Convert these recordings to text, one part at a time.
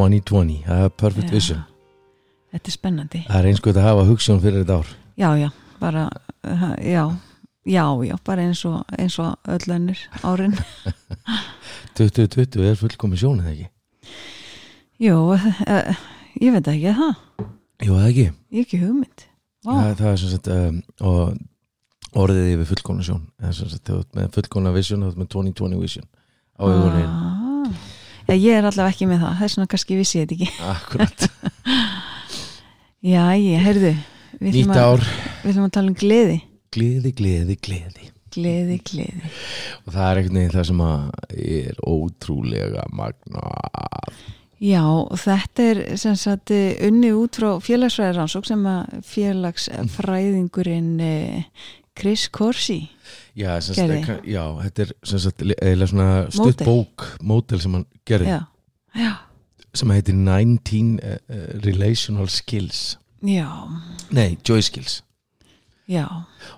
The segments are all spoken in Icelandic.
2020 2020, það er perfect Já. vision. Þetta er spennandi. Það er eins og þetta að hafa hugssjón fyrir þetta ár. Já, já, bara Já, já, já, bara eins og, eins og öll önnur árin. 2020 er fullkomi sjón eða ekki? Jú, uh, ég veit ekki það? Jú, eða ekki? Ég ekki hugmynd. Vá, Það, það er sem sagt um, og orðið yfir fullkona sjón. Með fullkona vision með 2020 vision á augunni ah. Ég er allavega ekki með það. Það er svona kannski vissi ég þetta ekki. Akkurat, Já, ég, heyrðu nýtt ár. við ætlum að tala um gleði. Gleði, gleði, gleði. Gleði, gleði. Og það er einhvern veginn það sem er ótrúlega magnað. Já, þetta er sem sagt eh, unni út frá félagsfræðir rannsók sem að félagsfræðingurinn eh, Chris Corsi. Já, ka- já, þetta er sagt stutt bók mótel sem hann gerði. Já, já, sem heitir 19 uh, uh, Relational Skills. Nei, Joy Skills já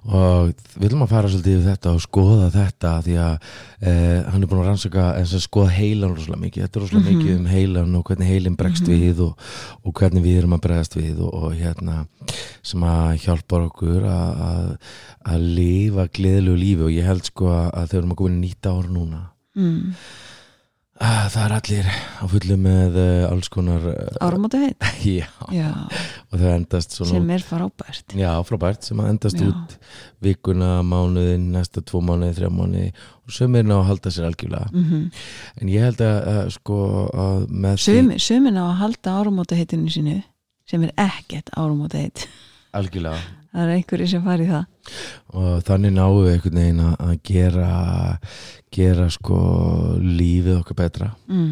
og við viljum að fara svolítið yfir þetta og skoða þetta því að uh, hann er búin að rannsaka eins að skoða heilan rosalega mikið þetta er rosalega Mhm. mikið um heilan og hvernig heilin bregst Mhm. við og, og hvernig við erum að bregast við og, og hérna sem að hjálpar okkur að, að, að lifa gleðilegu lífi og ég held sko að, þau erum að koma nýtt ár núna mm. Að það er allir á fullu með uh, alls konar uh, Áramóta heit já, Já, og það endast svona sem er frábært. Já, frábært, sem að endast Já. út vikuna, mánuðin, næsta tvo mánuði, þrjá mánuði og sömur ná að halda sér algjörlega. mm En ég held að, að sko að með Sumi, Sumin á að halda áramóta heitinu sínu sem er ekkert áramóta heit algjörlega Það er einhverju sem fari í það og þannig náum við einhvern veginn að, gera gera sko lífið okkar betra. mm.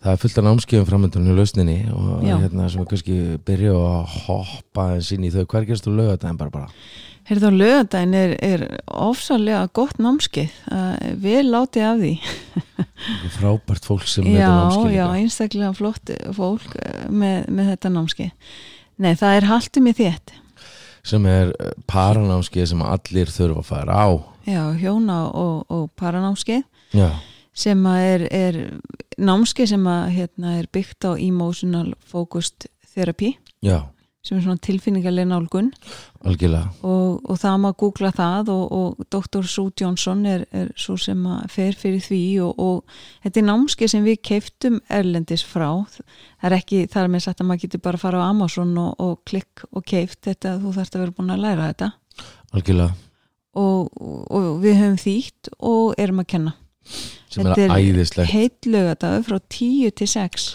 Það er fullt af námskeiðum framöndunum í lausninni og Já. hérna sem við kannski byrja að hoppa inn í þau. Hver gerst þú það bara bara? Heyrðu á lögadaginn er, er ofsalega gott námskeið uh, Vel látið af því Frábært fólk sem Já, þetta námskeið já, líka. einstaklega flott fólk eh, með, með þetta námskeið Nei, það er haltum í þétt sem er eh, paranámskeið sem allir þurfa að fara á. Já, hjóna og, og paranámskeið Já. sem er, er námskeið sem að hérna, er byggt á emotional focused therapy Já, sem er svona tilfinningarlega nálgun. Algjörlega. Og, og það má googla það og, og Dr. Sue Johnson er, er svo sem að fer fyrir því og, og þetta er námskeið sem við keiftum erlendis frá. Það er ekki þar með sagt að maður getur bara að fara á Amazon og, og klikk og keift þetta þú þarfst að vera búin að læra þetta. Algjörlega, og, og við höfum þýtt og erum að kenna. Sem er æðislegt. heitt lögadagur frá 10 til 6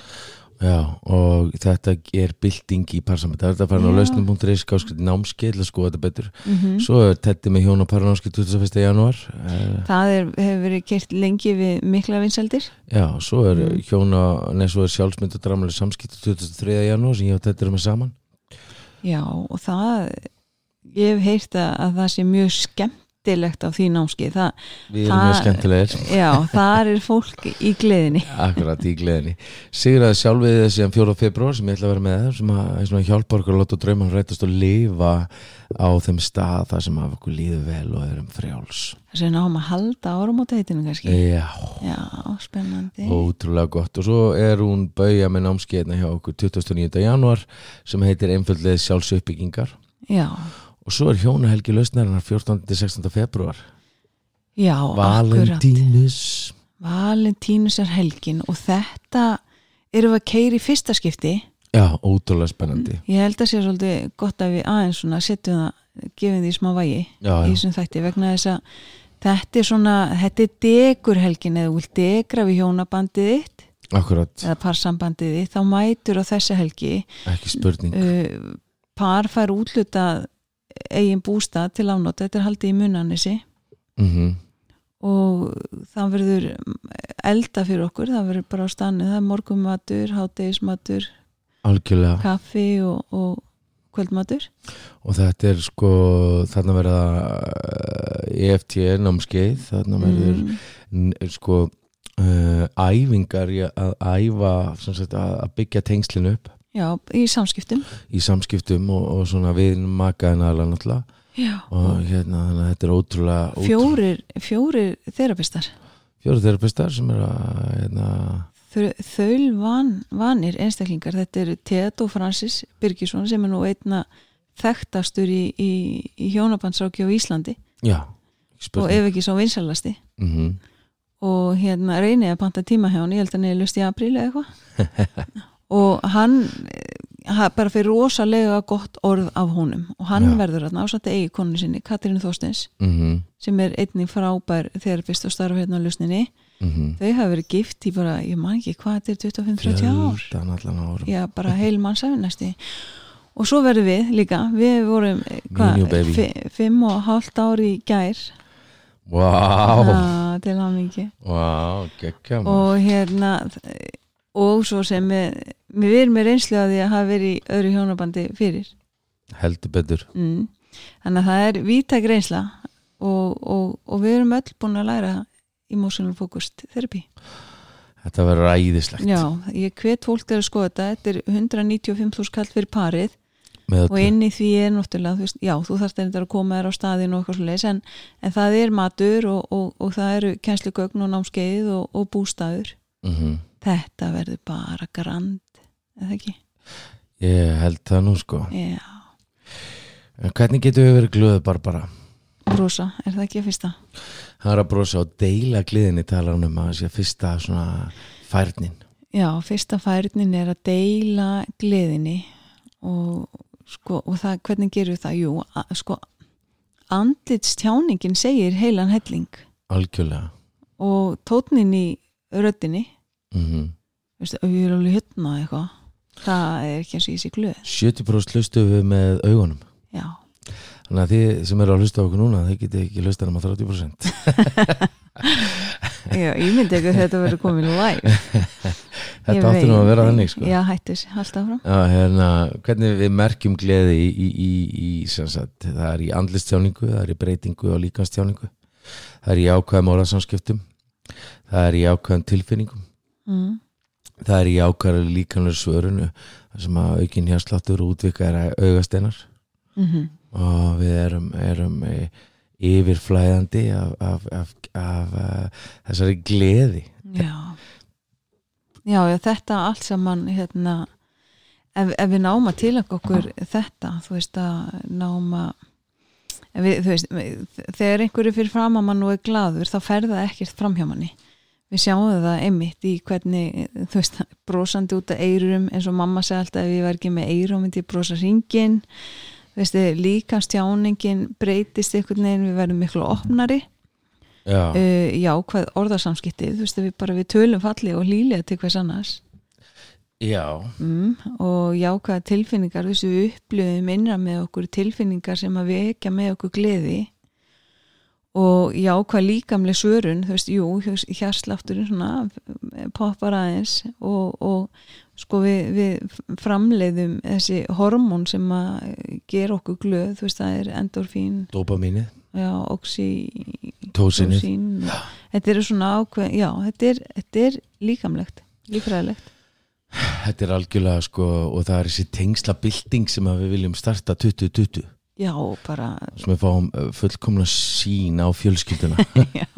Já, og þetta er bylting í er þetta að fara á lausnum.is skáskriði námskeið til að skoða þetta betur mm svo er Tetti með hjón og paranámskeið 21. janúar uh, það er, hefur verið kert lengi við mikla vinseldir já, svo er Mhm. hjóna neð svo er sjálfsmynd og dramalega samskipt 23. janúar sem ég og Tetti erum með saman Já, og það ég hef heyrt að, að það sé mjög skemmtilegt á því námski það, við erum Það- mjög skemmtilegir. Já, þar er fólk í gleðinni. Akkurat í gleðinni. Sigraði sjálfið þessi 4. februar sem ég ætla að vera með þér sem að, að hjálpa okkur að láta drauman rætast og lifa á þeim stað þar sem að okkur líður vel og erum frjáls. Þess að náum að halda áramóta heitinu kannski. Já, Já, spennandi. Ótrúlega gott. Og svo er hún bauja með námskeiðna hjá okkur 29. januar sem heitir einföldlega sjálfsauppbyggingar Já, og svo er hjónahelgi lausnarinnar 14. til 16. februar já, akkurat. Valentínus Valentínus er helgin og þetta erum við að keiri í fyrsta skipti. Já, ótrúlega spennandi. Ég held að sé svolítið gott að við aðeins svona setjum það, gefum því smá vægi Já, í þessum þætti vegna þess að þetta er svona, þetta er degur helgin eða þú vilt degra við hjónabandið þitt akkurat, eða parsambandið þitt þá mætur á þessi helgi. Ekki spurning. Uh, par fær útlutað eigin bústað til afnótt þetta er haldið í munanissi mm og það verður elda fyrir okkur, það verður bara á stannu það er morgumatur, hátegismatur Algjörlega. kaffi og, og kvöldmatur. Og þetta er sko þarna verða eh, EFT námskeið þarna verður Mm, sko uh, æfingar að æfa sagt, að byggja tengslinu upp já, í samskiptum. Í samskiptum og, og svona við makaðin aðla náttúrulega. Já, og hérna þannig að þetta er ótrúlega, fjórir, fjórir þerapistar. Fjóru þerapistar sem er að hérna, þaul van, vanir einstaklingar. Þetta eru Teto Francis Birgisson sem er nú einna þekktastur í, í, í hjónabandsráki á Íslandi. Já og ef ekki svo vinsalasti. Mm -hmm. og hérna reynið að panta tíma hjá hann. Ég held að hann er lust í apríl eða eitthvað og hann ha, bara fyrir rosalega gott orð af honum. Og hann Já. verður þarna ásætti eigi konu sinni, Katrínu Þorsteins Mm sem er einnig frábær þegar fyrst og starfa hérna á lusninni þau hafa verið gift í bara, ég man ekki hvað þetta er 25-30 ár. Já, bara heil mannsæfi næsti og svo verðum við líka við vorum, eh, Me and you, baby. fi- fimm og hálft ári í gær. Vá, Já, til geggja maður. og hérna og svo sem við, við erum með reynslu að því að hafa verið í öðru hjónabandi fyrir. Heldur betur. Mm. þannig að það er vítæk reynsla og, og, og við erum öll búin að læra emotional focused therapy. Þetta verður æðislegt. Já, ég hvet fólk til að skoða þetta. Þetta er 195.000 kall fyrir parið og inn í því er náttúrulega þú veist, já, þú þarft einnig að koma þér á staðin og eitthvað svo leis en, en það er matur og, og, og það eru kænslugögn og námskeið og, og bústaður. Mhm. þetta verður bara grand eða ekki? Ég held það nú sko Já, En Hvernig getum við verið glöðu Barbara? brosa, er það ekki að fyrsta? Það er að brosa og deila gliðinni talar hann um að það sé fyrsta svona færnin Já, fyrsta færnin er að deila gleðinni og sko, og það, hvernig gerur það? Jú, að, sko andlitstjáningin segir heilan helling algjörlega og tótnin í röddinni mm veistu, og ég er alveg hérna eitthvað það er ekki eins og ég sé glöð. 70% hlustu við með augunum. Já, Þannig að þið sem eru að hlusta okkur núna þið getið ekki hlusta um að 30% Já ég myndi ekki að þetta verður komin live. Þetta áttur nú að vera þannig sko. Já, hættis, halda áfram. Já, hérna, hvernig við merkjum gleði í, í, í, í sagt, það er í andlistjáningu, það er í breytingu og líkanstjáningu, það er í ákvæðum orðarsamskiptum, það er í ákvæðum tilfinningum, mm. Það er í ákvæðum líkanlega svörunu, sem að aukin hérsláttur útvika er augasteinar Mm og við erum, erum e, yfirflæðandi af, af, af, af uh, þessari gleði. Já. já, já, þetta allt saman hérna, ef, ef við náum að tilaka okkur þetta, þú veist að náum að við, veist, þegar einhverju fyrir fram að mann og er gladur, þá fer það ekkert fram hjá manni. Við sjáum það einmitt í hvernig, þú veist, brosandi út af eyrum, eins og mamma segi alltaf ef ég var ekki með eyrum, myndi ég brosa ringin þú veist, líka stjáningin breytist einhvern veginn, við verðum miklu opnari. Já, uh, jákvæð orðarsamskipti þú veist að við bara við tölum falli og lílega til hvers annars. Já, mm, og jákvæða tilfinningar við upplöfum innra með okkur tilfinningar sem að vekja með okkur gleði og jákvæð líkamleg svörun þú veist, jú, hérslátturinn svona poppar aðeins og, og sko við, við framleiðum þessi hormón sem að gera okkur glöð, þú veist það er endorfín, dopamínið, já, oxy tósinið. Tósín og- þetta eru svona ákveð já, þetta er, þetta er líkamlegt lífræðilegt Þetta er algjörlega sko og það er þessi tengsla bylting sem við viljum starta 2020 já, bara sem við fáum uh, fullkomna sín á fjölskylduna. Já.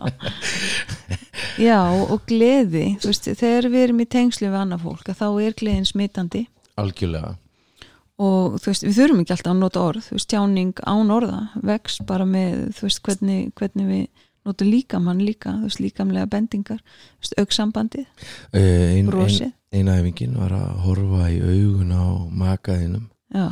já, og gleði. Veist, þegar við erum í tengslu við annað fólk þá er gleðin smitandi. Algjörlega. Og veist, við þurfum ekki alltaf að nota orð. Veist, tjáning án orða vex bara með, hvernig, hvernig við notum líkamann líka, líkamlega bendingar, auksambandið uh, ein, ein, brosið, Eina æfingin var að horfa í augun á makaðinum já,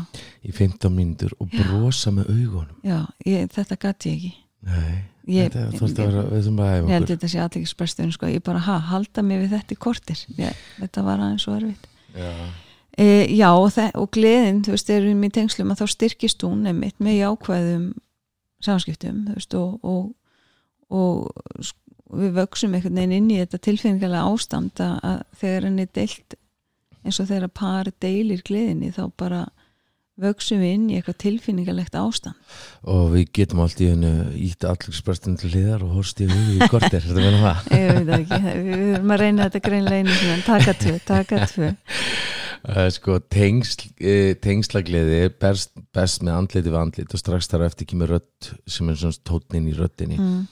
í 15 mínútur og brosa með augunum. Já ég, þetta gæti ég ekki. Nei, Ég- þetta þótt að vera við þurfum að Ég held þetta sé aðtekispresturinn sko, ég bara, ha, halda mig við þetta í kortir ég, þetta var aðeins svo erfitt. Já, e, Já, og, og gleðin þú veist, erum í tengslum að þá styrkist hún einmitt með jákvæðum samskiptum, þú veist, og, og, og við vöksum einhvern veginn inn í þetta tilfinningarlega ástand að, þegar henni deilt eins og þegar par deilir gleðinni þá bara vöksum við inn í eitthvað tilfinningarlegt ástand. Og við getum allt í hennu ítt allugsprestin til hliðar og horst í augu í kortir, þetta meina það. Ég veit ekki, við erum að reyna þetta en taka tvö, taka tvö. Uh, sko, tengsl, uh, tengslagliði er best, best með andliti við andlit og strax þar á eftir kemur rödd sem er svona tótnin í röddinni. Mm.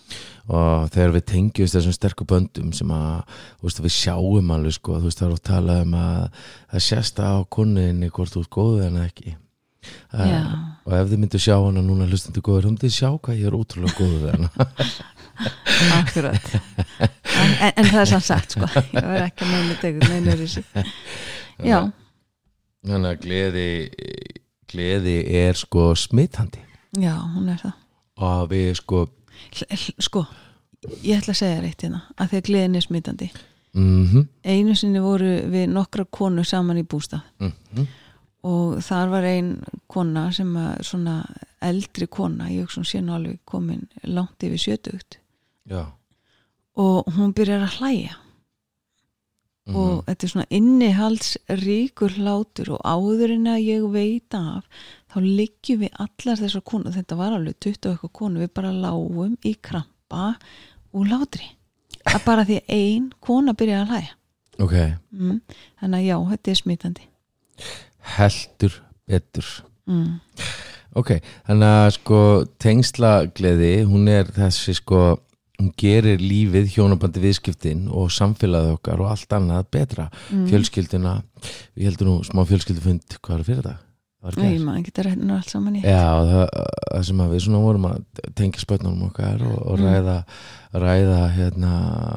og þegar við tengjumst þessum sterku böndum sem að veist, við sjáum alveg sko, þú veist það er að tala um að það sést á konunni hvort þú ert góðu en ekki uh, og ef þið myndu sjá hana núna hlustandi góður, þá myndu sjá hvað ég er ótrúlega góðu við hana. Akkurat. En, en, það er sann sagt sko. Ég verð ekki að meina tegur neina þessi já, þannig að gleði gleði er sko smitandi. Já, hún er það. Og við sko sko, ég ætla að segja reitt hérna að því að gleðin er smitandi. Mhm, einu sinni voru við nokkra konur saman í bústað. Mhm og þar var ein kona sem að svona eldri kona ég hugsa hún sé nú alveg komin langt yfir sjötugt. Já, og hún byrjar að hlæja. Mhm, og þetta er svona innihaldsríkur hlátur og áður en að ég veit af þá liggjum við allar þessar konu þetta var alveg 20 og eitthvað konu við bara lágum í krampa og látri að bara því að ein kona byrja að hlæja. Ok. Mm. þannig að já, þetta er smitandi heldur betur mm. ok, þannig að sko tengslagleði, hún er þessi sko, hún gerir lífið hjónabandi viðskiptin og samfélagið okkar og allt annað betra Mm. fjölskylduna, við heldum nú smá fjölskyldufund, hvað er fyrir það? Nei, maður getur rættin allt saman í Já, það, það sem að við svona vorum að tengja spötnum okkar og, og Mm. ræða, ræða hérna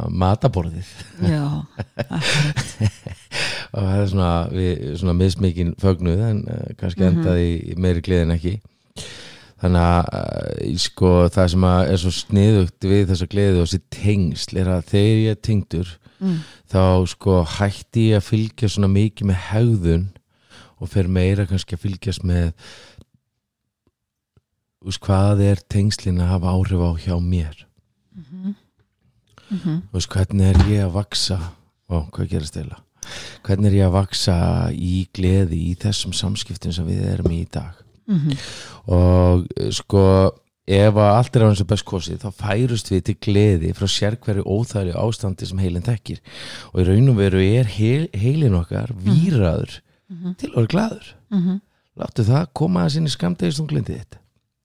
mataborðið Já, akkurat og það er svona, við, svona mismikinn fögnuð en uh, kannski Mhm. endaði í meiri gleði en ekki þannig að uh, sko, það sem er svo sniðugt við þessa gleði og þessi tengsl er að þegar ég er tengdur mm. þá sko hætti ég að fylgja svona mikið með hegðun og fer meira kannski að fylgjast með veist, hvað er tengslin að hafa áhrif á hjá mér? Mm -hmm. þú veist, hvernig er ég að vaksa ó, hvað gerast eila hvernig er ég að vaksa í gleði í þessum samskiptum sem við erum í í dag? Mhm. og eh, sko ef að allt er á eins og best kosið þá færust við til gleði frá sérkverju óþæri ástandi sem heilin þekkir. Og í raun og veru er heil, heilin okkar víraður Mhm. til að vera glaður Mhm. láttu það koma að sinni skamdegistunglindið þitt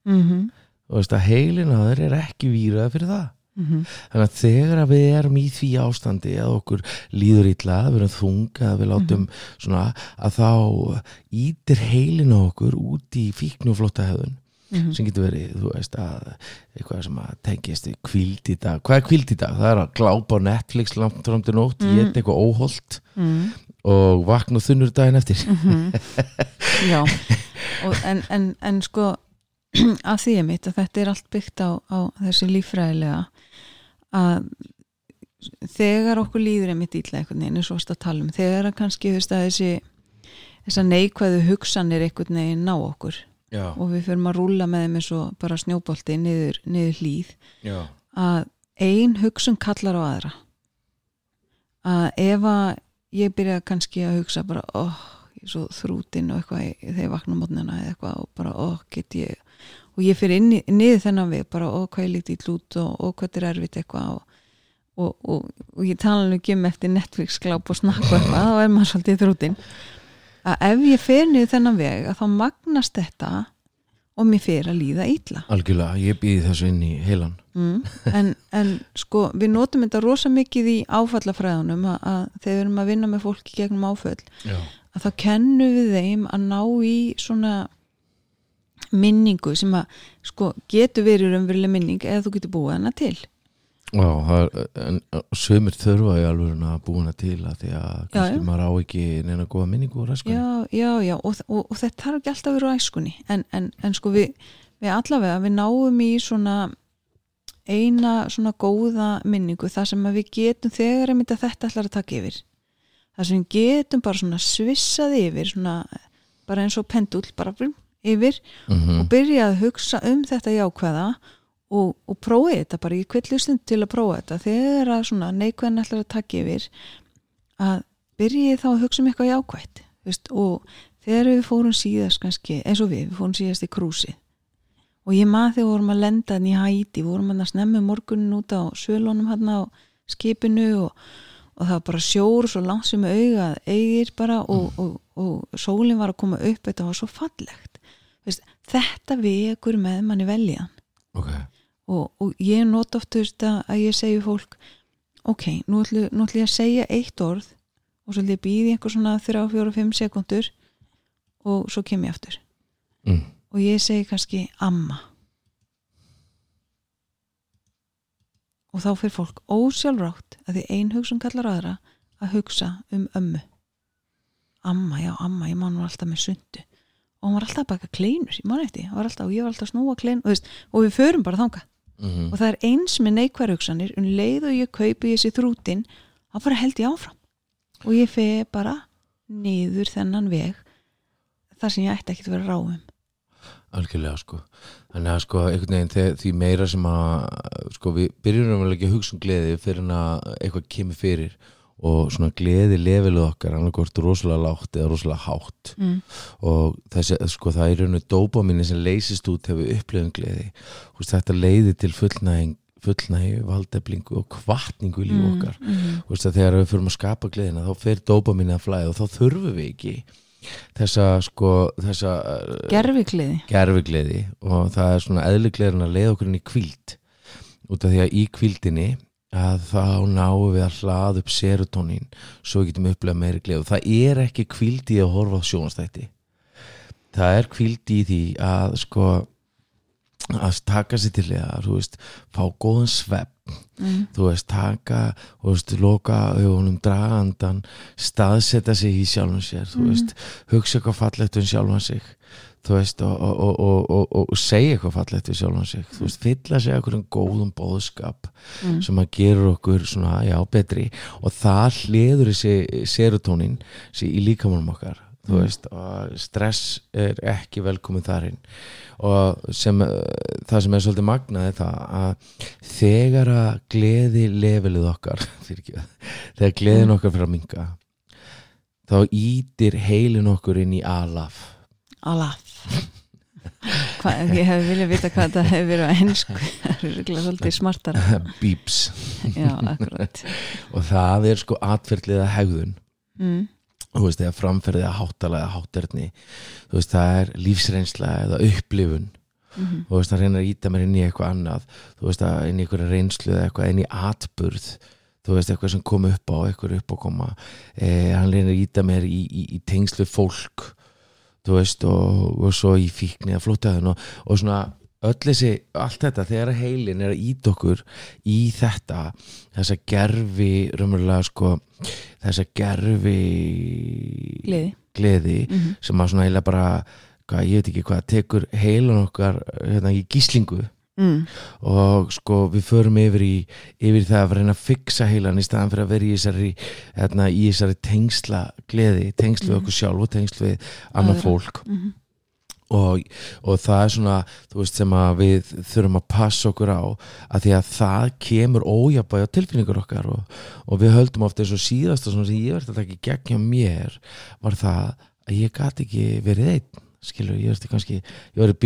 Mhm. og veist að heilin á þér er ekki víraður fyrir það Mhm. þannig að þegar að við erum í því ástandi að okkur líður illa, að við erum þunga að við látum svona að þá ítir heilin á okkur út í fíknu og flotta hefðun Mhm. sem getur verið, þú veist að eitthvað sem að tengist við kvíld í dag hvað er kvíld í dag? Það er að glápa á Netflix langt fram til nótt, Mm. mm. geta eitthvað óholt Mhm. Og vakna þunnur daginn eftir. Mhm. Já. Og en, en, en sko að því er mitt að þetta er allt byggt á, á þessi líffræðilega að þegar okkur líður einmitt ítla einhvern veginn eins og að tala um þegar að kannski þú veist, að þessi þessar neikvæðu hugsanir einhvern veginn ná okkur Já, og við förum að rúlla með þeim eins og bara snjóbolti niður, niður hlýð já, að ein hugsun kallar á aðra. Að ef að ég byrja kannski að hugsa bara oh, ég er svo þrútin og eitthvað í- þegar ég vakna á mótnina eða eitthvað og bara oh, get ég og ég fyrir inn í, niður þennan við bara oh, hvað ég lítið út og oh, hvað er erfitt eitthvað og, og, og, og ég tala alveg ekki um eftir Netflix gláp og snakk og eitthvað þá er maður svolítið þrútin. Að ef ég fer niður þennan veg að þá magnast þetta og mér fer að líða ítla algjörlega, ég býði þessu inn í heilan. Mm. en, en sko við notum þetta rosa mikið í áfallafræðunum að, að þegar við erum að vinna með fólki gegnum áföll Já, að þá kennum við þeim að ná í svona minningu sem að sko getur verið raunveruleg minning eða þú getur búið hana til Já, er, en sömur þurfa í alveg að búina til að því að kannski já. maður á ekki neina góða minningu og raskunni. já, já, já og, og, og þetta þarf ekki alltaf að vera á æskunni en, en, en sko við, við allavega við náum í svona eina svona góða minningu þar sem við getum þegar að þetta ætlar að taka yfir þar sem við getum bara svona svissað yfir svona bara eins og pendull bara yfir Mhm. og byrja að hugsa um þetta jákvæða og, og prófið þetta bara í kvillustund til að prófa þetta. Þegar að svona neikvæðan ætlar að taka yfir að byrjið þá að hugsa um eitthvað jákvætt veist, og þegar við fórum síðast kannski, eins og við, við fórum síðast í krúsi og ég maður þegar vorum að lenda hann í Hæti, vorum að snemmi morgunin út á sölunum hann á skipinu og, og það var bara sjór svo langt sem auga eigir bara og, og, og sólinn var að koma upp þetta var svo fallegt. Veist, þetta vekur með manni veljan ok, og, og ég nota oft að ég segi fólk ok, nú ætlum, ætlum ég að segja eitt orð og svo ætlum ég að býði einhver svona 3, 4, 5 sekundur og svo kem ég aftur. Mm. og ég segi kannski amma. Og þá fyrir fólk ósjálfrátt að því ein hugsun kallar aðra að hugsa um ömmu. Amma, já amma, ég man var alltaf með sundu. Og hún var alltaf að baka kleinur ég man eftir, og ég var alltaf að snúa klein og, og við förum bara þanga Mm og það er eins með neikvæður hugsanir um leið og ég kaupi þessi þrútin þá bara held ég áfram. Og ég fegi bara niður þennan veg þar sem ég ætti ekki að vera ráum algjörlega sko. Þannig að sko einhvern veginn þegar, því meira sem að sko við byrjum að ekki að hugsa um gleði fyrir að eitthvað kemur fyrir og svona gleði lefiluð okkar annarkvort rosalega lágt eða rosalega hátt. Mm. og þessi, sko það er rauninu dópaminni sem leysist út þegar við upplifum gleði. Húst, þetta leiði til fullnæging fullnægi, valdeflingu og kvartningu í líf okkar. mm. Húst, þegar við förum að skapa gleðina þá fer dópaminni að flæða og þá þurfum við ekki þessa sko þessa gerfikliði gerfugleði og það er svona eðligleðin að leiða okkur inn í kvíld út af því að í kvíldinni að þá náum við að hlaða upp serotonín svo við getum upplegað meiri gleð og það er ekki kvíld í að horfa á sjónastætti það er kvíld í því að sko að taka sér til veist, fá góðan svepp mm. þú veist, taka veist, loka augunum dragandan staðsetja sig í sjálfum sér Mhm. veist, hugsa eitthvað fallegt um sjálfan sig þú veist, og, og, og, og, segja eitthvað fallegt um sjálfan sig. Þú veist, fylla sig eitthvað um góðum bóðskap Mm. sem að gera okkur svona, já, betri. Og það hliður þessi serotonin í líkamannum okkar. Þú veist, og stress er ekki velkomin þarinn og sem, eh, það sem er svolítið magnað er það að þegar að gleði lefilið okkar fyrirgefðu, þegar gleðin okkar fyrir að minga þá ítir heilin okkur inn í alaf. Alaf Hva, ég hef viljað vita hvað þetta hefur verið á ennsku það er örugglega svolítið smartara. Bíps. Já, og það er sko atferðliða hegðun. Mm. þú veist, eða framferðið að háttalega hátterni. Þú veist, það er lífsreynsla eða upplifun. Mm þú veist, það reynir að íta mér inn í eitthvað annað. Þú veist, inn í eitthvað reynslu eða eitthvað inn í atburð. Þú veist, eitthvað sem kom upp á, eitthvað upp á koma. Eh, hann reynir að íta mér í, í, í tengslu fólk þú veist, og, og svo í fíkni að flótaðun og, og svona öll þessi, allt þetta, þegar að heilin er að íta okkur í þetta þessa gerfi raunverulega sko, þessa gerfi gleði. gleði mm sem að svona eiginlega bara hvað, ég veit ekki hvað, tekur heilan okkar hérna, í gíslingu mm. og sko við förum yfir í yfir það að reyna að fixa heilan í staðan fyrir að vera í þessari, hérna, í þessari tengsla gleði, tengsl við Mhm. okkur sjálf og tengsl við annað fólk Mm og, og það er svona þú veist sem að við þurfum að passa okkur á að því að það kemur ójabæði á tilfinningur okkar og, og við höldum ofta eins og síðasta svona sem ég verði að taka í gegn hjá mér var það að ég gati ekki verið einn skilur, ég verði kannski ég var í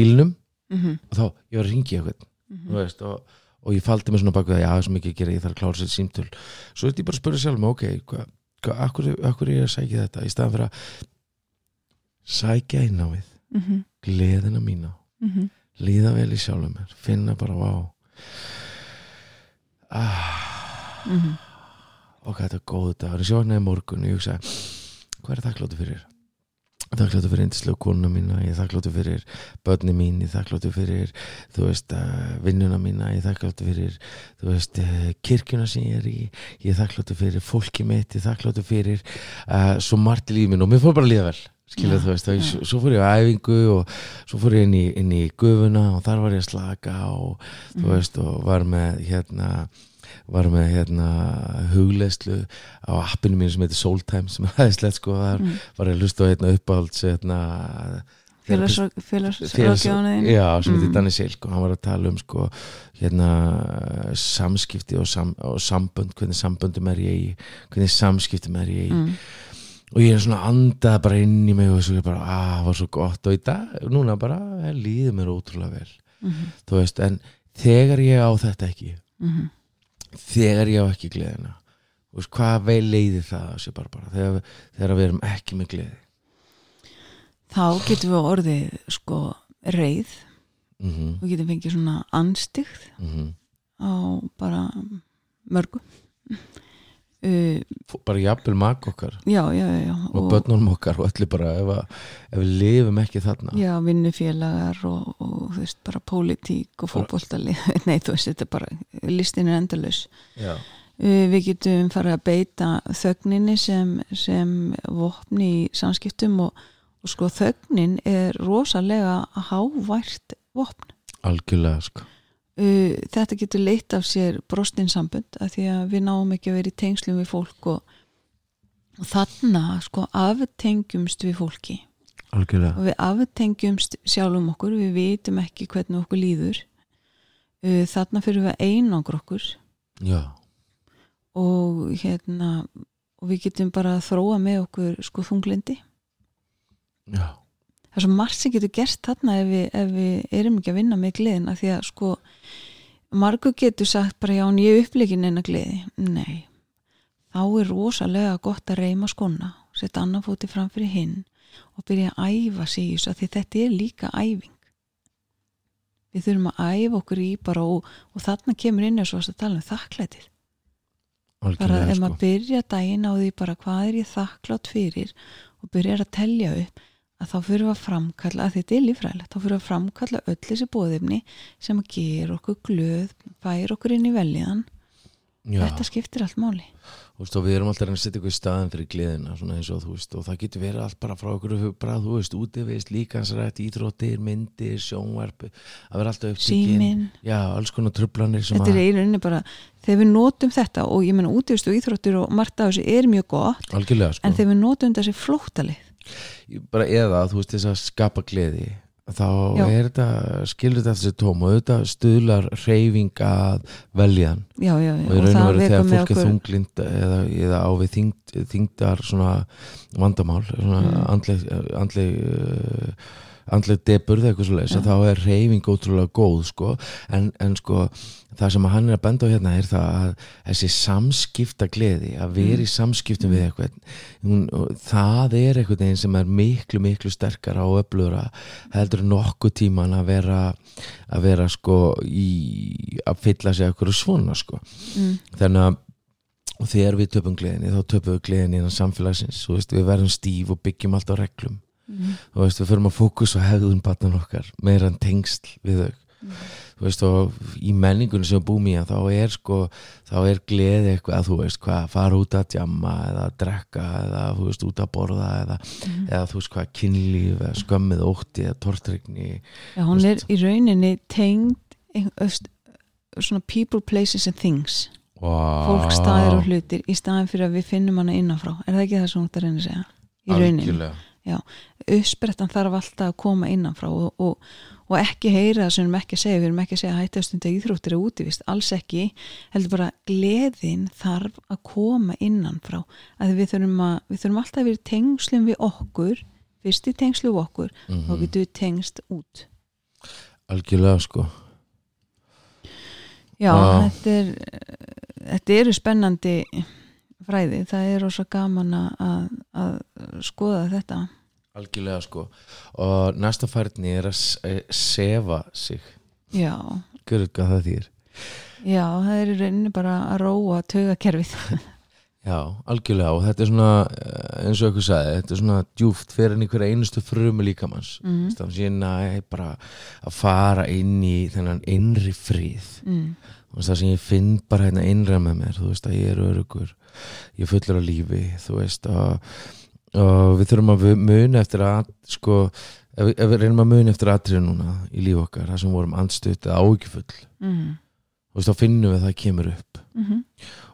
bílnum -hmm. og þá ég var að ringi eitthvað Mhm. þú veist, og, og ég faldi mig svona bak við að já, það er svo mikið að gera, ég þarf að klára sér símtöl svo er ég bara að spyrja sjálf mig, ok hvað, hvað, akkur, akkur er ég að sækja þetta í staðan fyrir að sækja inn á við Mm -hmm. gleðina mína Mm líða vel í sjálfum mér finna bara vá ah, -hmm. ok, þetta er góð dagur ég sjóknaði morgun og ég hugsa hvað er þakkláttu fyrir þakkláttu fyrir indislegu konuna mína ég þakkláttu fyrir börni mín ég þakkláttu fyrir þú veist uh, vinnuna mína ég þakkláttu fyrir þú veist uh, kirkjuna sem ég er í ég þakkláttu fyrir fólki mitt ég þakkláttu fyrir uh, svo margt í lífið minn og mér fór bara að líða vel skilja Já, þú veist, já. svo, svo fór ég á æfingu og svo fór ég inn í, inn í gufuna og þar var ég að slaka og þú Mhm. veist og var með hérna var með hérna hugleðslu á appinu mín sem heitir Soultime sem er aðeinslegt sko Mm. var ég að hlusta á hérna uppáhalds hérna félagsrákjáðan já, sem heitir Mm. Danny Silk og hann var að tala um sko hérna samskipti og, sam, og sambönd hvernig samböndum er ég í hvernig samskiptum er ég í mm. og ég er svona andað bara inn í mig og svo ég bara, ah, var svo gott og í dag, núna bara, líður mér ótrúlega vel Mm þú veist, en þegar ég á þetta ekki -hmm. Þegar ég á ekki gleðina. Þú veist, hvað vei leiðir það að sé bara bara þegar, þegar við erum ekki með gleði. Þá getum við orðið sko reið. Mm -hmm, við getum fengið svona anstíkt mm á bara mörgu bara jafnvel mag okkar. Já, já, já, já. Og, börnunum okkar og allir bara ef, að, ef við lifum ekki þarna. Já, vinnufélagar og, og þú veist, bara pólitík og fótboltalið nei, þú veist, þetta er bara, listin er uh, við getum farið að beita þögninni sem, sem vopni í samskiptum og, og sko þögnin er rosalega hávært vopn. Algjörlega sko uh, þetta getur leitt af sér brostinsambund að því að við náum ekki að vera í tengslum við fólk og, og þarna sko aftengjumst við fólki. Algjörlega, og við aftengjumst sjálfum okkur við vitum ekki hvernig okkur líður. Uh, þarna fyrir við að einangra okkur já, og hérna og við getum bara að þróa með okkur sko þunglindi já það er svo margt sem getur gerst þarna ef við, ef við erum ekki að vinna með gleðina því að sko margur getur sagt bara já en ég upplegin eina gleði. Nei, þá er rosalega gott að reyma skona setja annan fóti fram fyrir hinn og byrja að æfa sig í þessu því þetta er líka æfing. Við þurfum að æfa okkur í bara og, og þarna kemur inn eins og að tala um þakklætið. Bara ef sko. maður byrja daginn á því bara hvað er ég þakklátt fyrir? og byrjar að telja upp að þá fyrir við að framkalla, að þetta er lífræðilegt þá fyrir við að framkalla öll þessi bóðefni sem að gera okkur glöð færa okkur inn í veljiðan já, þetta skiptir allt máli. Þú veist, og við erum alltaf að að setja ykkur í staðin fyrir gleðina svona eins og þú veist, og það getur verið allt bara frá okkur bara, þú veist, útivist, líkansrætt íþróttir, myndir, sjónvarp að vera alltaf upptíkin símin, já, alls konar trublanir sem þetta er að rauninni bara þegar við notum þetta og ég menna útivist og íþróttir og margt af þessu er mjög gott algjörlega, sko. en þegar við notum þessi flóttalið bara eða, þú veist, þess að skapa gleði þá Já. er þetta skilur þetta þessi tóm og þetta stuðlar reyfing að veljan já, já, já, og í raun og veru þegar fólk er þunglind eða, eða á við þyngd, þyngdar svona vandamál svona Mm. andleg andleg uh, andleg deburð eitthvað svo leys Já. þá er reyfing ótrúlega góð sko. En, en sko það sem hann er að benda á hérna er það að þessi samskipta gleði að vera í samskiptum við eitthvað það er eitthvað einn sem er miklu miklu sterkara og öflura heldur nokkuð tíman að vera að vera sko í að fylla sig eitthvað svona sko. Mm, þannig að og þegar við töpum gleðinni þá töpum við gleðinni innan samfélagsins veist, við verðum stíf og byggjum allt á reglum mm, þú veist, við förum að fókus á hefðun batnan okkar meira en tengsl við þau mm. þú veist, og í menningunum sem við búum í að þá er sko, þá er gleði eitthvað að þú veist hvað, fara út að djamma eða drekka eða þú veist, út að borða eða, Mhm. eða þú veist hvað, kynlíf eða skömmið ótti eða tortrygni Já, hún Þú er í rauninni tengd ein- öst, svona people, places and things wow. fólk, staðir og hlutir í staðin fyrir að við finnum hana innanfrá er það ekki það sem hún ætti að reyna að segja í rauninni, Algjörlega. Uppsprettan þarf alltaf að koma innanfrá og, og, og ekki heyra það sem við erum ekki að segja. Við erum ekki að segja að hættastund að íþróttir er útivist alls ekki, heldur bara gleðin þarf að koma innanfrá. Að við þurfum, að, við þurfum alltaf að vera tengslum við okkur. Fyrst í tengslu við okkur Mhm. og getum við tengst út. Algjörlega sko. Já, Já. þetta er þetta eru spennandi fræði, það er rosa gaman að, að skoða þetta. Algjörlega sko. Og næsta færni er að sefa sig. Já, Gjörðu hvað það þýr já, það er í rauninni bara að róa taugakerfið Já, algjörlega og þetta er svona eh, eins og eitthvað sagði, þetta er svona djúft fyrir einhverja einustu frumu líkamanns mm. þannig að ég næ bara að fara inn í þennan innri frið Mm. og það sem ég finn bara hérna innra með mér þú veist að ég er örugur ég er fullur af lífi þú veist og við þurfum að muna eftir að sko, ef, ef við reynum að muna eftir atrið núna í líf okkar, það sem vorum andstutt eða áhyggjufull, Mm. Veist þá finnum við að það kemur upp. Mm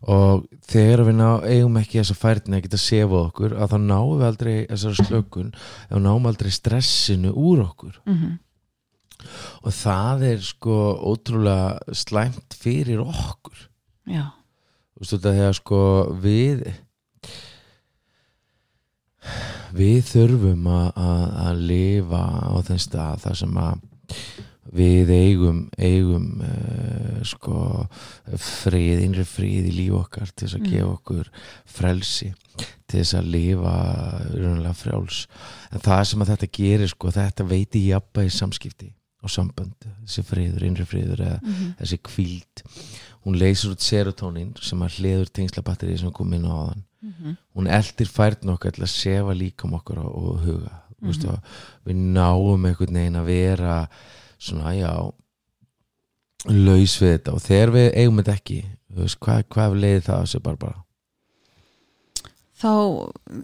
og þegar við ná, eigum ekki þessa færni að geta sefa okkur að þá náum við aldrei þessari slökun og náum aldrei stressinu úr okkur. -hmm. og það er sko ótrúlega slæmt fyrir okkur. Já, þú veist þetta þegar sko við við þurfum að, að, að lifa á þeim stað þar sem að við eigum eigum uh, sko frið, innri frið í líf okkar til þess að Mm. gefa okkur frelsi til þess að lifa raunlega frjáls en það sem að þetta gerir sko, þetta veiti jafnbæði samskipti og sambönd, þessi friður, innri friður eða Mhm. þessi kvíld hún leysur út serotonin sem að hliður tengslabatterið sem kom inn á aðan Mhm. hún eldir færðin okkar til að sefa líkam okkar og, og huga mm. -hmm. við náum einhvern veginn að vera svona já laus við þetta. Og þegar við eigum þetta ekki veist, hvað, hvað leiði það á sig bara bara? Þá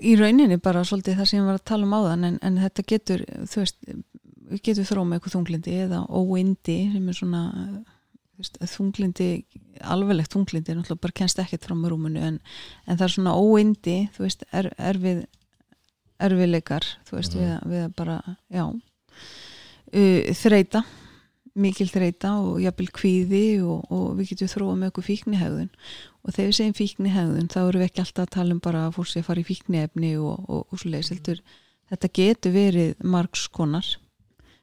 í rauninni bara svolítið það sem ég var að tala um áðan en, en þetta getur, þú veist við getum þróð með eitthvað þunglindi eða óindi sem er svona veist, þunglindi, alveglegt þunglindi er náttúrulega bara kennst ekkert fram á rúmunu en, en það er svona óindi þú veist, er, erfið erfiðleikar, þú veist, Mhm. við, við að bara, já uh, þreita mikil þreita og jafnvel kvíði og, og við getum þróað með okkur fíknihegðun. Og þegar við segjum fíknihegðun þá erum við ekki alltaf að tala um bara að fólk sé að fara í fíknihefni og, og, og svo leiðis heldur þetta getur verið margs konar.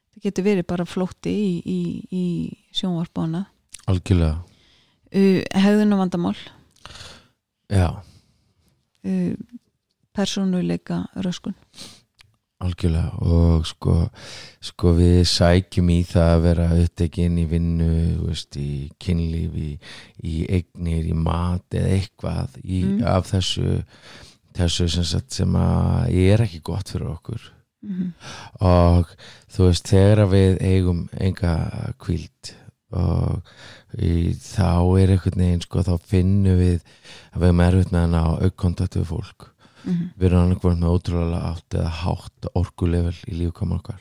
Þetta getur verið bara flótti í, í, í sjónvarpána algjörlega, uh, hegðun og vandamál. Já, uh, persónuleika röskun algjörlega og sko, sko við sækjum í það að vera upptekinn í vinnu, veist, í kynlíf, í, í eignir, í mat eða eitthvað í, Mm. af þessu þessu sem, sagt, sem er ekki gott fyrir okkur mm -hmm. og þú veist þegar við eigum enga kvíld og í, þá er einhvern veginn sko þá finnum við að við erum erfitt með að ná aukkontakt við fólk Mhm. við erum annarkvæmt með ótrúlega átt eða hátt orkulevel í lífkama okkar.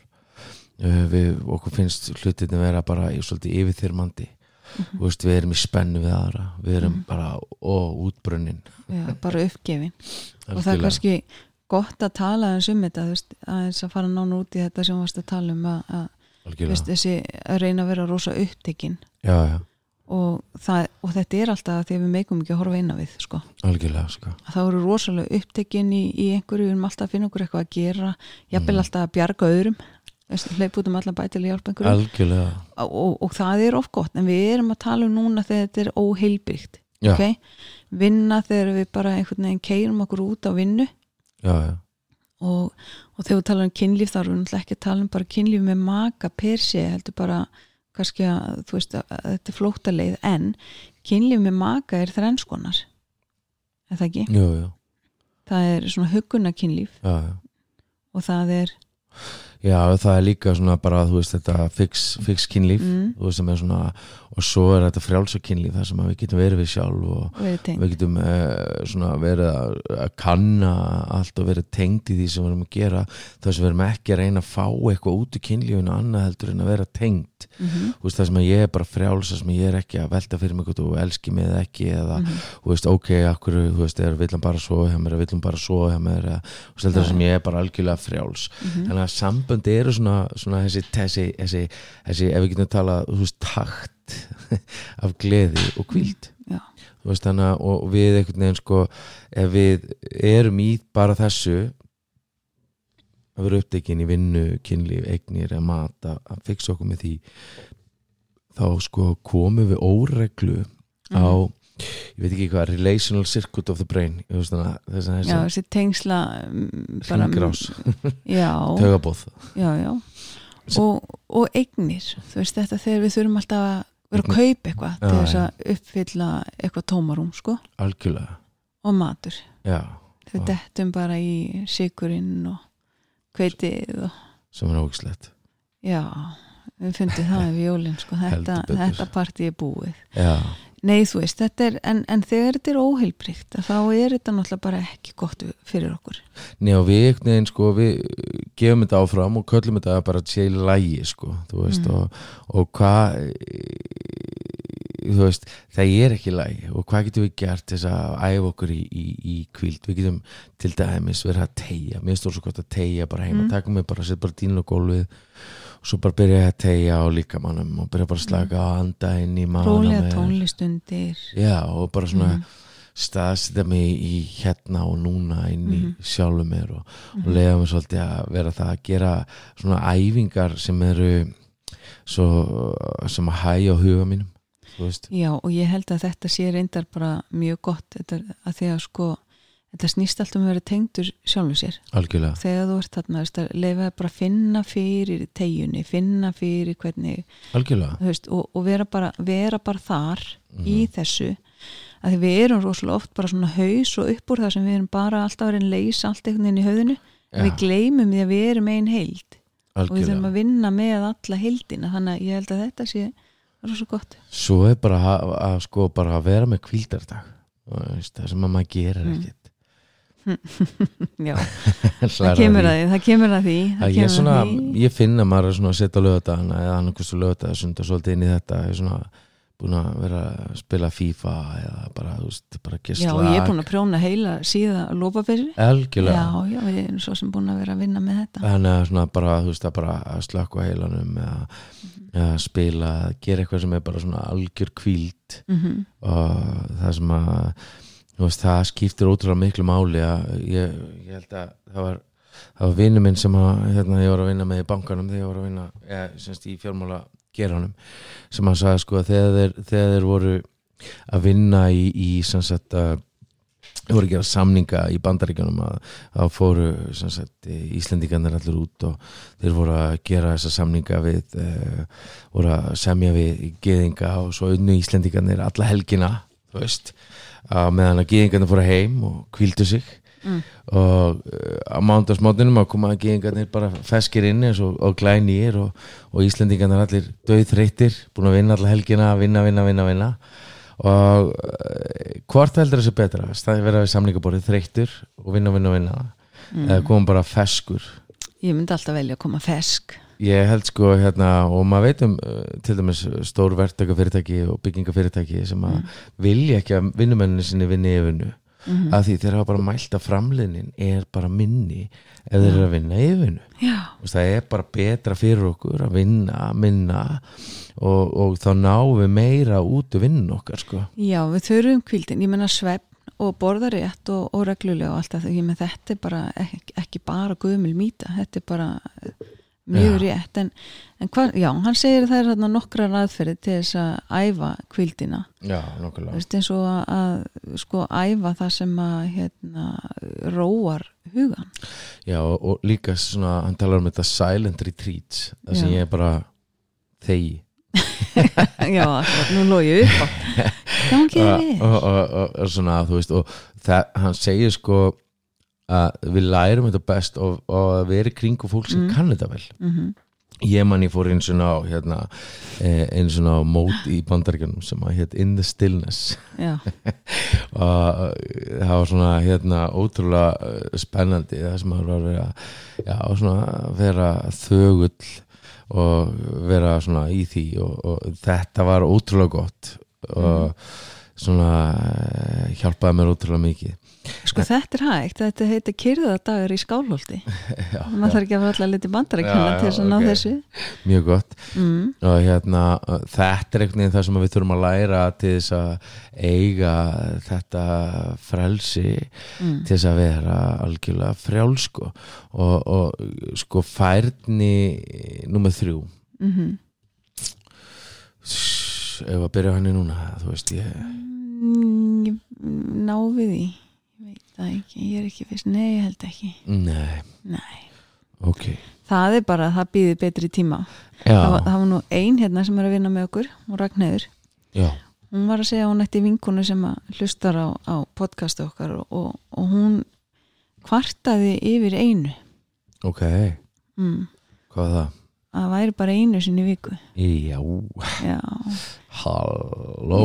Uh, við, okkur finnst hlutinni vera bara í, svolítið yfirþyrmandi. Mhm. Þú veist, við erum í spennu við aðra. Við erum Mhm. bara ó, útbrunnin. Já, bara uppgefin. Og það er kannski gott að tala aðeins um þetta veist, aðeins að fara nánu út í þetta sem varst að tala um að, að, veist, þessi, að reyna að vera rosa upptekinn já, já, og, það, og þetta er alltaf því að við meikum ekki að horfa inn á við sko. algjörlega sko. þá eru rosalega upptekinn í, í einhverju við erum alltaf að finna okkur eitthvað að gera jafnvel Mhm. alltaf að bjarga öðrum hleyp út um allan bæ til að hjálpa einhverju og, og, og það er of gott en við erum að tala um núna þegar þetta er óheilbyggt okay? vinna þegar við bara einhvern veginn keirum okkur út á vinnu já, já, og, og þegar við tala um kynlíf þá erum við ekki að tala um bara kynlíf með maka per sé, heldur bara kannski að þú veist að, að þetta er flóttaleið en kynlíf með maka er þrennskonar er það ekki? jú, jú, Það er svona huguna kynlíf já, já og það er Já, það er líka svona bara, þú veist, þetta fix, fix kynlíf, Mm. þú veist, sem er svona og svo er þetta frjálsa kynlíf þar sem við getum verið við sjálf og tengt við getum uh, verið að, að kanna allt og verið tengd í því sem við erum að gera þess að við erum ekki að reyna að fá eitthvað út í kynlífinu annað heldur en að vera tengd mm -hmm. veist, það sem ég er bara frjáls það sem ég er ekki að velta fyrir mig þú elski mig eða ekki eða, Mhm. þú veist, ok, akkur þú veist, er villan bara svo hjá mér, er villan bara svo hjá mér eða, veist, það sem ég er bara algjörlega frjáls Mhm. þannig að sambönd eru svona, svona þessi, þessi, þessi, þessi, ef við getum talað þú veist, takt af gleði og kvíld þú veist, að og við einhvern veginn sko, ef við erum í bara þessu að vera upptekinn í vinnu, kynlíf, eignir eða mat að, að fixa okkur með því þá sko komum við óreglu á ég veit ekki hvað, relational circuit of the brain veist að þess að Já, þessi þessi tengsla mm, bara- hringrás, tögabóð já, já. Og, og eignir, þú veist þetta þegar við þurfum alltaf að vera að kaupa eitthvað til þess að uppfylla eitthvað tómarum sko. Algjörlega. Og matur, já, við Já. dettum bara í sigurinn og kveitið og sem er ógislegt já, við fundum það við jólinn sko, þetta, þetta partí er búið. Já, Nei, þú veist, þetta er, en, en þegar þetta er óheilbríkt þá er þetta náttúrulega bara ekki gott fyrir okkur. Nei og við einhvern veginn sko við gefum þetta áfram og köllum þetta bara til lægi sko veist Mm. og, og hvað þú veist það er ekki lægi og hvað getum við gert til þess að æfa okkur í, í, í kvíld við getum til dæmis verið að tegja mér stóð svo gott að tegja bara heima Mm. mm. taka mig bara, setja bara dýnlu á gólfið og svo bara byrja að tegja á líkamannum og byrja bara að slaka á anda inn í maður Rólega tónlistundir. já og bara svona Mhm. staðsetja mig í hérna og núna inn í Mhm. sjálfum mér og, og Mhm. leiða mig svolítið að vera það að gera svona æfingar sem eru svo sem að hæja á huga mínum Já, og ég held að þetta sé reyndar bara mjög gott. Þetta, að því að sko þetta snýst alltaf um að vera tengdur sjálfum sér. Algjörlega. Þegar þú ert þarna, að leifa bara að finna fyrir tegjunni, finna fyrir hvernig, algjörlega, veist, og, og vera, bara, vera bara þar Mhm. í þessu að við erum rosalega oft bara svona haus og upp úr það sem við erum bara alltaf að vera að leysa allt einhvern veginn í höfðinu. En við gleymum því að við erum ein heild. Og við þurfum algjörlega að vinna með alla heildina. Þannig að ég held að þetta sé rosa gott. Svo er bara að, að sko bara að vera með veist, það sem að maður gerir Mm. ekkert. Já, það kemur að því, það kemur að því það að ég, kemur svona, að því. ég finn að maður er að setja lögadagana eða annarkostu lögadag sunda svolítið inn í þetta ég er svona búin að vera að spila FIFA eða bara, þú veist, bara Já, gæsla og ég er búin að prjóna heila síða lópafyrir algjörlega. Já, já, við erum svo sem búin að vera að vinna með þetta. Þannig að svona bara, þú veist, að bara að slökka á heilanum eða, eða spila gera eitthvað sem er bara svona algjör kvíld mm og það sem að þú veist, það skiptir ótrúlega miklu máli að ég, ég held að það var, það var vinnu minn sem að hérna, ég var að vinna með í bankanum þegar ég var að vinna eða, semst, í fjármála geranum sem hann sagði sko að þegar þeir, þegar þeir voru að vinna í, í sagt að voru að gera samninga í bandaríkjunum að þá fóru sagt Íslendingarnir allir út og þeir voru að gera þessa samninga við uh, voru að semja við geðinga og svo unnu Íslendingarnir alla helgina þú veist að meðan að geðingarnir fóru heim og kvíldu sig Mm. og uh, á mándagsmótunum að koma að geðingarnir bara feskir inn eins og, og glænýr og, og Íslendingarnir allir döðþreyttir búin að vinna alla helgina, vinna, vinna, vinna, vinna. Og uh, hvort heldur þessi betra, staði vera við samlingaborið þreyttur og vinna, vinna, vinna. Mm. eða koma bara feskur Ég myndi alltaf velja að koma fesk ég held sko hérna og maður veit um uh, til dæmis stór verktakafyrirtæki og byggingafyrirtæki sem að vilja ekki að vinnumenninni sinni vinni yfirnu Mhm. af því þeir hafa bara mælt að framliðnin er bara minni ef þeir eru að vinna veist, það er bara betra fyrir okkur að vinna, minna og, og þá náum við meira út úr vinnin okkar sko. Já, við þurfum kvildin Ég menna svefn og borða rétt og, og reglulega og allt það Ég menn þetta er bara ekki, ekki bara guðmul mýta. Þetta er bara mjög Já. rétt. En, en hvað, já, hann segir að það er þarna nokkra raðferði til þess að æfa kvildina Já, Þú nokkulega veist eins og að, að sko æfa það sem að hérna, róar hugan Já, og, líka svona, hann talar um þetta silent retreats það sem Já. ég bara þegi. Já, nú ég upp á. Gangi og, við og, svona, þú veist og það, hann segir sko að við lærum þetta best og, og að vera í kringu fólk sem Mm. kann þetta vel. Mm ég man ég fór eins og á hérna, eh, eins og á mót í bandaríkjunum sem að hétt In the Stillness. Og það var svona hérna ótrúlega eh, spennandi það sem að vera já, svona vera þögull og vera svona í því og, og þetta var ótrúlega gott og svona eh, hjálpaði mér ótrúlega mikið sko þetta er hægt þetta heitir kyrðadagur í skálholti. Maður þarf ekki að fara alltaf litið bandarækjana Já, já, til þess að ná þessu. Mjög gott. Mm. og hérna þetta er einhvern veginn það sem við þurfum að læra til þess að eiga þetta frelsi Mm. til þess að vera algjörlega frjálsko og, og sko færni nummer þrjú. Mm -hmm. ef að byrja á henni núna þú veist ég mm, ég ná við því ég veit það ekki, ég er ekki fyrst nei, ég held ekki. Nei, nei. ok. Það er bara, það býðir betri tíma. Það var, það var nú ein hérna sem er að vinna með okkur og Ragnheiður, já, hún var að segja að hún ætti vinkunu sem að hlustar á, á podcastu okkar og, og, og hún kvartaði yfir einu. Ok. Mm, hvað er það? að væri bara einu sinni í viku. Já, já, halló.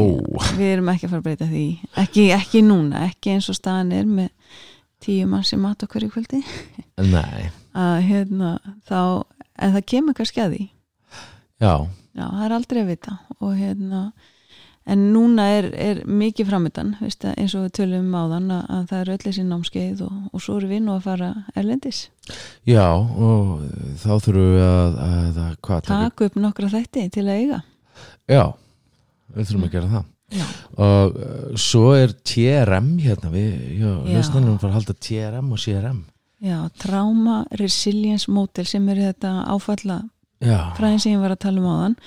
Við erum ekki að fara að breyta því. Ekki, ekki núna, ekki eins og staðan er með tíu mann sem mat okkur í kvöldi. Nei, að hérna þá en það kemur kannski að því. Já, já, það er aldrei að vita og hérna en núna er, er mikið framöndan eins og við tölum um áðan að, að það er öll þessi námskeið og, og svo erum við nú að fara erlendis. Já og þá þurfum við að, að, að taka upp nokkra þætti til að eiga. Já, við þurfum að gera það. Já, og uh, svo er TRM hérna við, já, hlustnarnum fara að halda TRM og CRM já Trauma Resilience Model sem er þetta áfalla fræðin sem ég var að tala um áðan.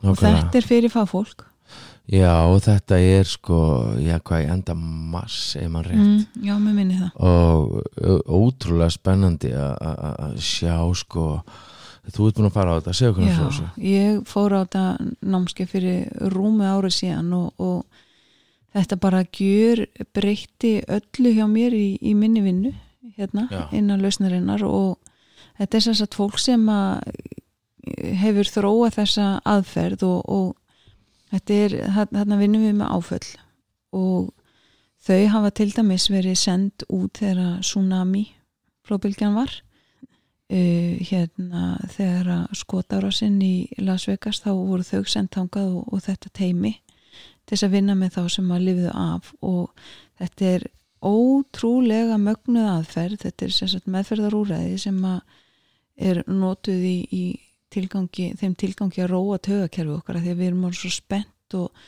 Og nákvæmlega. þetta er fyrir fagfólk. Já, og þetta er sko já, hvað ég enda mass ef maður rétt. Mm, já, með minni það. Og ótrúlega spennandi að sjá sko þú ert búin að fara á þetta, segja okkur frá þessu ég fór á þetta námskeið fyrir rúmi árið síðan og, og þetta bara gjör breytti öllu hjá mér í, í minni vinnu hérna Já. innan lausnarinnar og þetta er sem sagt fólk sem að hefur þróað þessa aðferð og, og þetta er, þarna vinnum við með áföll og þau hafa til dæmis verið send út þegar tsunami flóbylgjan var uh, hérna þegar að skotárásinn í Las Vegas þá voru þau sendt hangað og, og þetta teimi til þess að vinna með þá sem að lifðu af. Og þetta er ótrúlega mögnuð aðferð. Þetta er sagt meðferðarúræði sem að er notuð í, í tilgangi, þeim tilgangi að róa tögakerfi okkar af því að við erum orðin svo spennt og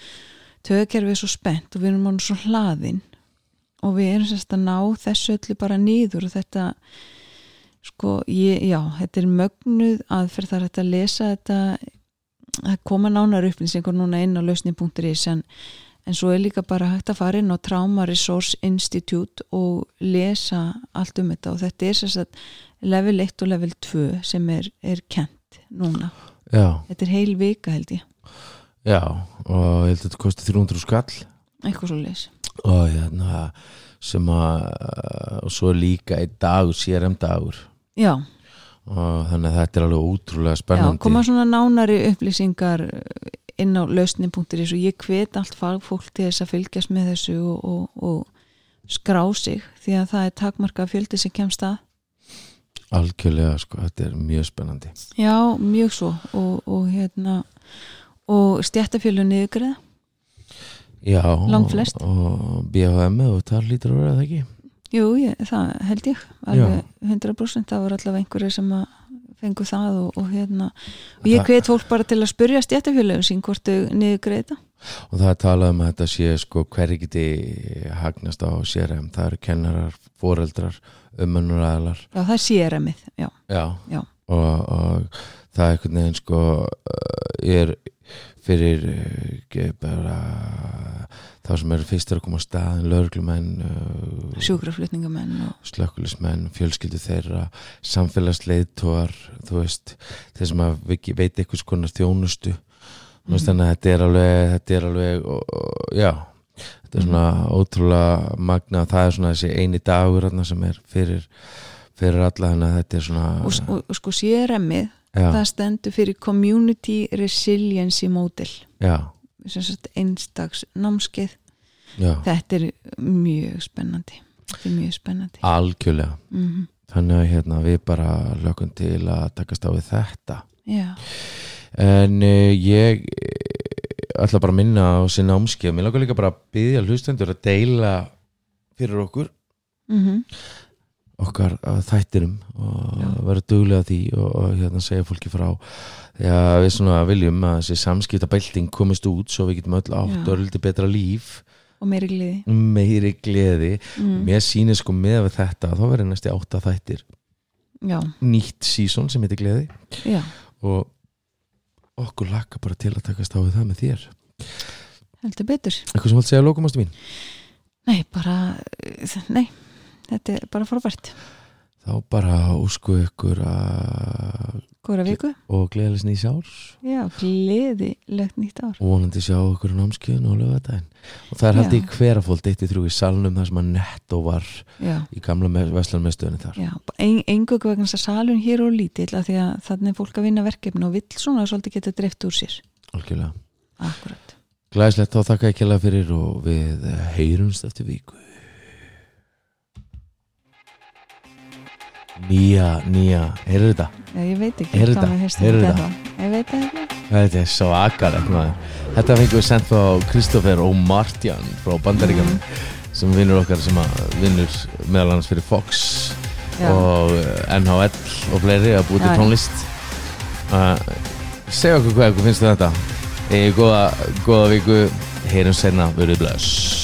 tögakerfi er svo spennt og við erum orðin svo hlaðin. Og við erum að ná þessu öllu bara nýður og þetta sko, ég, já, þetta er mögnuð aðferð þar að lesa þetta koma nánar upplýsingur núna inn á lausni.is en, en svo er líka bara hægt að fara inn á Trauma Resource Institute og lesa allt um þetta. Og þetta er sagt level 1 og level 2 sem er, er kent núna. Já, þetta er heil vika held ég. Já, og ég held að þetta kosti 300 skall. Eitthvað svo leis og hérna sem að og svo líka einn dagur, CRM dagur já, og þannig að þetta er alveg ótrúlega já, spennandi. koma svona nánari upplýsingar inn á lausni.is og ég hvet allt fagfólk til þess að fylgjast með þessu og, og, og skrá sig því að það er takmarka fjöldi sem kemst að. Algjörlega, sko, þetta er mjög spennandi. Já, mjög svo. Og, og hérna og stjættafjölu niðugreða já, Langflest. og, og BHM og það lítur að vera það ekki Jú, ég, það held ég alveg 100% það voru allavega einhverju sem að fengu það og, og hérna. Og ég hvet fólk bara til að spurja stjættafjölu sín hvort þau niðugreða og það er talað um að þetta sé sko hverju geti hagnast á CRM það eru kennarar, foreldrar umönnuræðalar Já, það er CRM-ið, já, já. Já. Og, og það er einhvern veginn sko er fyrir ge- bara þá sem eru fyrstir að koma á staðin lögreglumenn, uh, sjúkraflutningamenn og slökkulismenn fjölskyldu þeirra, samfélagsleiðtóar þeir sem veit eitthvað konar þjónustu. Veist Mhm. þannig að þetta er alveg þetta er alveg, og, og, já þetta er svona ótrúlega magna það er svona þessi eini dagur sem er fyrir, fyrir alla þannig að þetta er svona og, og, sko CRM-ið já, það stendur fyrir Community Resiliency Model. Einstags námskeið. Já, þetta er mjög spennandi. Þetta er mjög spennandi. Algjörlega. Mm þannig að hérna við bara lökum til að takast á við þetta. Já, en uh, ég eh, ætla bara að minna á sinna ámskið mér langar líka bara að byggja hlustendur að deila fyrir okkur. Mm okkar uh, þættinum og vera duglega því og, og hérna segja fólki frá. Að við svona viljum að þessi samskipta belting komist út svo við getum öll átt og örlítið betra líf. Og meiri gliði meiri gleði. Mm. mér sýnir sko með þetta þá verður næsti átta þættir já, nýtt sísón sem heitir gleði. Já, og okkur lakka bara til að takast á það með þér. Heldur betur. Eitthvað sem vilt segja að lókum ástu mín? Nei, bara, nei þetta er bara frábært. Þá bara úsku ykkur að góra viku, og gleðilegs nýs árs já, gleðilegt nýtt ár. Og vonandi sjá okkur á námskeiðin og lögadaginn og það er haldið í Já. hverafóld 1-3 í salnum þar sem að netto var já, í gamla veslan með stöðunni þar. Já, ein, engu vegna þess að salun hér og lítill að því að þannig fólk að vinna verkefni og vill svona svolítið geta dreift úr sér. Algjörlega. Glæðislegt þá þakka ég kjærlega fyrir og við heyrumst eftir viku nýja, nýja heyrðu þetta? já, ég veit ekki Heyrðu hvað þetta? um ég veit ekki. Þetta er svo akalegt maður. Þetta fengum við sendt frá Kristoffer og Martjan frá Bandaríkan sem vinnur okkar sem vinnur meðal annars fyrir Fox Já. og eh, NHL og fleiri að búið til tónlist. Uh, Segja okkur hvað ykkur finnst þið þetta. Egið góða, góða viku Heyrum senna, verið bless